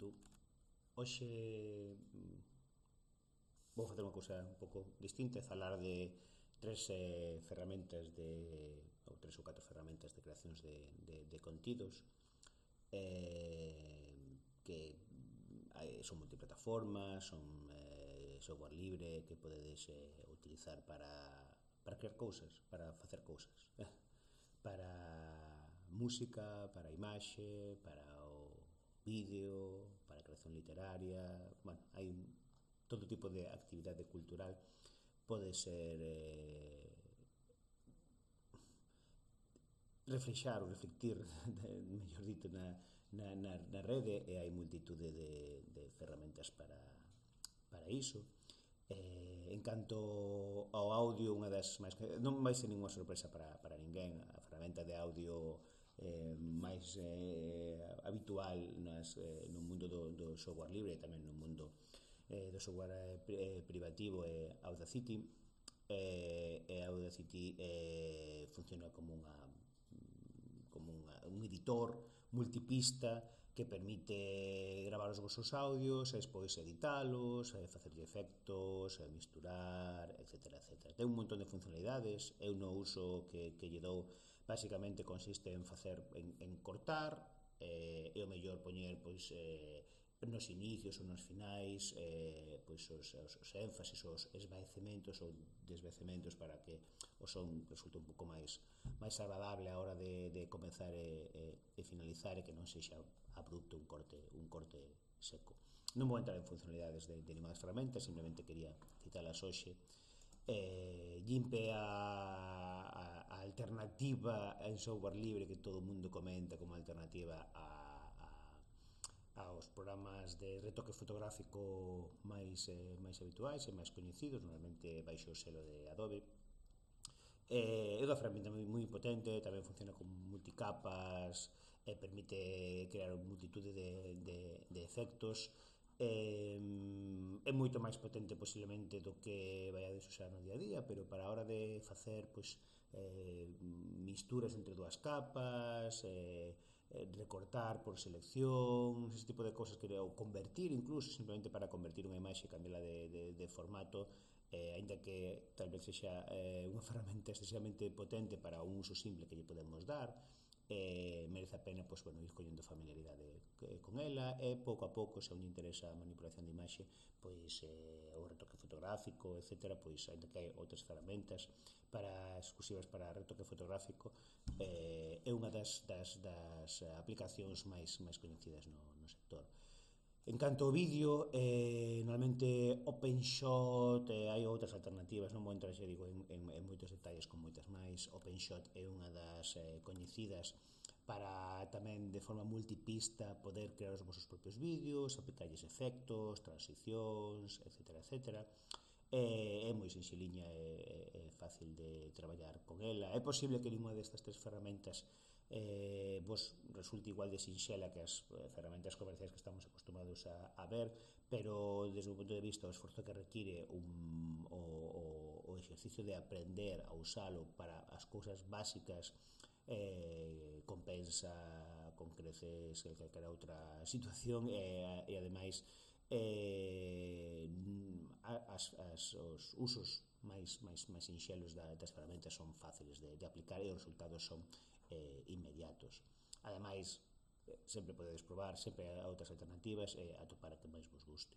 momento Hoxe mm, vou facer unha cousa un pouco distinta e falar de tres eh, ferramentas de ou tres ou catro ferramentas de creacións de, de, de contidos eh, que son multiplataformas son eh, software libre que podedes eh, utilizar para, para crear cousas para facer cousas para música, para imaxe, para vídeo, para creación literaria, bueno, hai todo tipo de actividade cultural pode ser eh, reflexar ou reflectir, mellor dito, na, na, na, na rede e hai multitude de, de ferramentas para, para iso. Eh, en canto ao audio, unha das máis non vai ser ninguna sorpresa para, para ninguén, a ferramenta de audio eh, máis eh, habitual nas, eh, no mundo do, do software libre e tamén no mundo eh, do software eh, eh privativo é eh, Audacity eh, e Audacity eh, funciona como unha como unha, un editor multipista que permite eh, gravar os vosos audios, e despois editalos, e facerlle efectos, e misturar, etc, etc. Ten un montón de funcionalidades, eu no uso que, que lle dou basicamente consiste en facer en, en cortar, eh, é o mellor poñer pois eh, nos inicios ou nos finais eh, pois os, os, os énfasis os esvaecementos ou desvecementos para que o son resulte un pouco máis máis agradable a hora de, de comenzar e, e, e finalizar e que non sexa abrupto un corte un corte seco. Non vou entrar en funcionalidades de, de ninguna das ferramentas simplemente quería citalas hoxe. Eh, Gimp a alternativa en software libre que todo o mundo comenta como alternativa a, a, aos programas de retoque fotográfico máis eh, máis habituais e máis coñecidos, normalmente baixo o selo de Adobe. Eh, é unha ferramenta moi, moi potente, tamén funciona con multicapas, e eh, permite crear multitude de, de, de efectos, eh, é moito máis potente posiblemente do que vaiades usar no día a día, pero para a hora de facer pois, eh, misturas entre dúas capas, eh, eh recortar por selección, ese tipo de cosas que ou convertir incluso simplemente para convertir unha imaxe e cambiarla de, de, de formato eh, ainda que tal vez sexa eh, unha ferramenta excesivamente potente para un uso simple que lle podemos dar eh, merece a pena pois, bueno, ir collendo familiaridade eh, con ela e pouco a pouco se un interesa a manipulación de imaxe pois eh, o retoque fotográfico etc pois ainda que hai outras ferramentas para exclusivas para retoque fotográfico eh, é unha das, das, das eh, aplicacións máis máis coñecidas no, no sector. En canto ao vídeo, eh, normalmente OpenShot eh, hai outras alternativas, non vou entrar xe digo en, en, en moitos detalles con moitas máis. OpenShot é unha das eh, coñecidas para tamén de forma multipista poder crear os vosos propios vídeos, aplicarlles efectos, transicións, etc. etc é, é moi sinxeliña e, é fácil de traballar con ela. É posible que ninguna destas tres ferramentas eh, vos resulte igual de sinxela que as eh, ferramentas comerciais que estamos acostumados a, a ver, pero desde o punto de vista o esforzo que require un, o, o, o exercicio de aprender a usalo para as cousas básicas eh, compensa con creces que calquera outra situación e, e ademais eh, as, as, os usos máis, máis, máis sinxelos da, das ferramentas son fáciles de, de aplicar e os resultados son eh, inmediatos. Ademais, eh, sempre podedes probar, sempre hai outras alternativas e eh, atopar a que máis vos guste.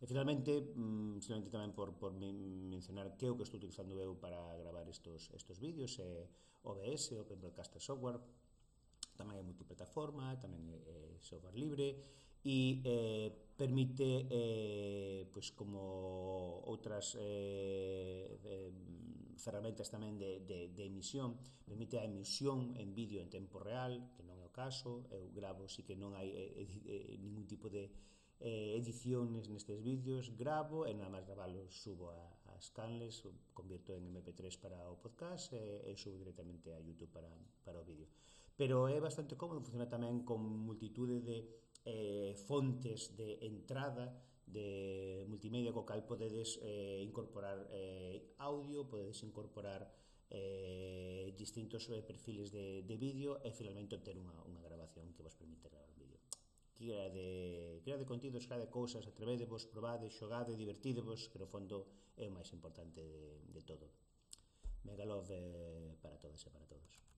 E finalmente, mm, simplemente tamén por, por mencionar que é o que estou utilizando eu para gravar estos, estos vídeos é eh, OBS, Open Broadcaster Software, tamén é multiplataforma, tamén é software libre, e eh, permite eh, pues como outras eh, eh, ferramentas tamén de, de, de emisión permite a emisión en vídeo en tempo real que non é o caso eu gravo si que non hai eh, eh, ningún tipo de eh, ediciones nestes vídeos gravo e nada máis gravalo subo a, a Scanless convierto en MP3 para o podcast eh, e, e subo directamente a Youtube para, para o vídeo. Pero é bastante cómodo funciona tamén con multitude de eh, fontes de entrada de multimedia co cal podedes eh, incorporar eh, audio, podedes incorporar eh, distintos eh, perfiles de, de vídeo e finalmente obter unha, unha grabación que vos permite gravar vídeo crea de, crea de contidos, crea de cousas, atrevedevos, probade, xogade, divertidevos, que no fondo é o máis importante de, de todo. Megalove eh, para todas e para todos.